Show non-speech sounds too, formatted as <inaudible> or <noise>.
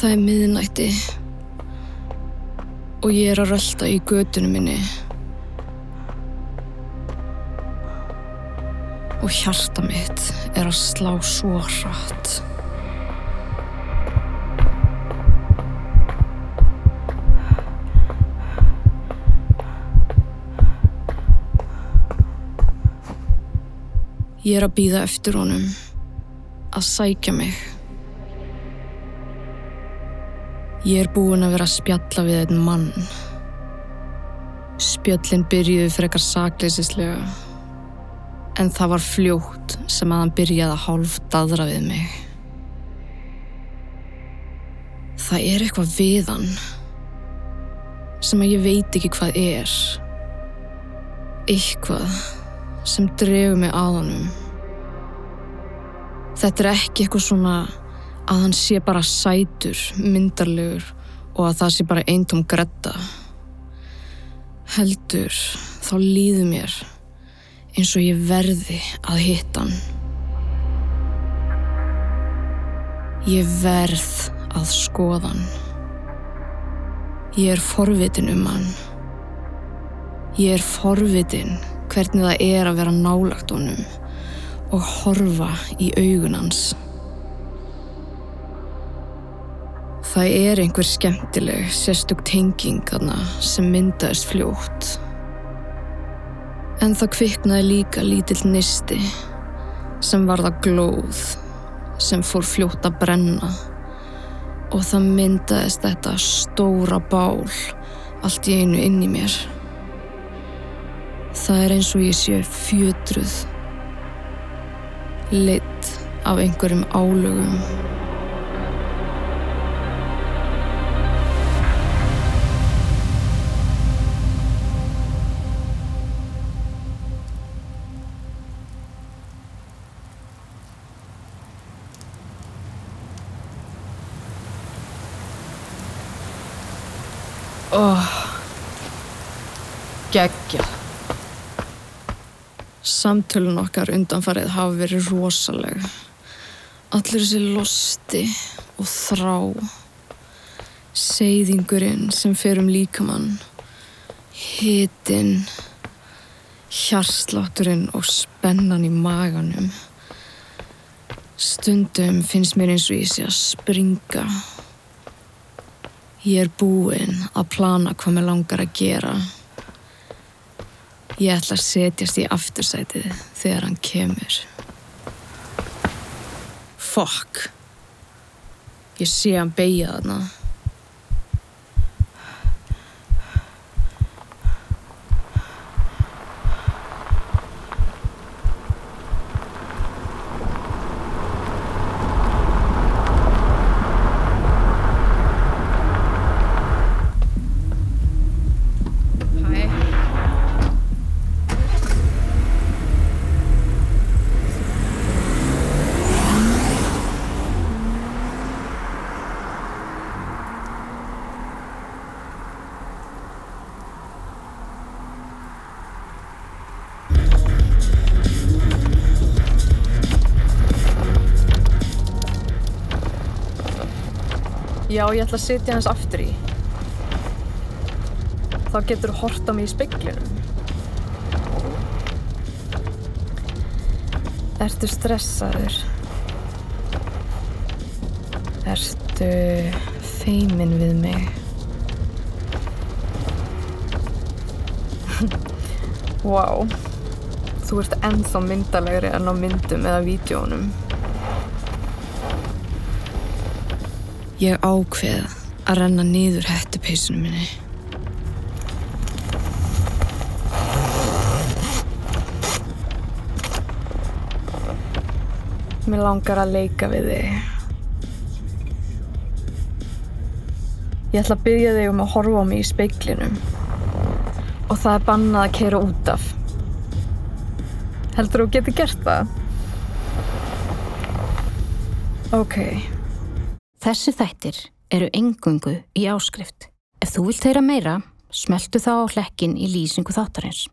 Það er miðnætti og ég er að rölda í götunum minni og hjarta mitt er að slá svo hratt. Ég er að býða eftir honum að sækja mig. Ég er búin að vera að spjalla við einn mann. Spjöllin byrjuði frekar sakleisislega, en það var fljótt sem að hann byrjaði að hálf dadra við mig. Það er eitthvað við hann sem að ég veit ekki hvað er. Eitthvað sem dregur mig að honum. Þetta er ekki eitthvað svona að hann sé bara sætur, myndarlegur og að það sé bara eintóm gretta. Heldur, þá líður mér eins og ég verði að hitta hann. Ég verð að skoða hann. Ég er forvitin um hann. Ég er forvitin hvernig það er að vera nálagt honum og horfa í augun hans. Það er einhver skemmtileg, sérstök tenging þarna sem myndaðist fljótt. En það kviknaði líka lítill nisti sem varða glóð sem fór fljótt að brenna og það myndaðist þetta stóra bál allt í einu inn í mér. Það er eins og ég sé fjötruð, lit af einhverjum álögum. Oh, geggja. Samtölun okkar undanfarið hafa verið rosaleg. Allir þessi losti og þrá. Seyðingurinn sem fer um líkamann. Hitin. Hjarslátturinn og spennan í maganum. Stundum finnst mér eins og ég sé að springa. Ég er búinn að plana hvað mér langar að gera. Ég ætla að setjast í aftursætið þegar hann kemur. Fokk. Ég sé hann beigja þarna. Já, ég ætla að setja hans aftur í. Þá getur þú hort á mig í speiklinum. Ertu stressaður? Ertu feimin við mig? <laughs> Vá, þú ert ennþá myndalegri en á myndum eða vídjónum. Ég ákveð að renna niður hættupeisunum minni. Mér langar að leika við þig. Ég ætla að byggja þig um að horfa á mig í speiklinum. Og það er bannað að keira út af. Heldur þú getur gert það? Ok. Þessi þættir eru engungu í áskrift. Ef þú vilt þeirra meira, smeltu þá á hlekkin í lýsingu þáttarins.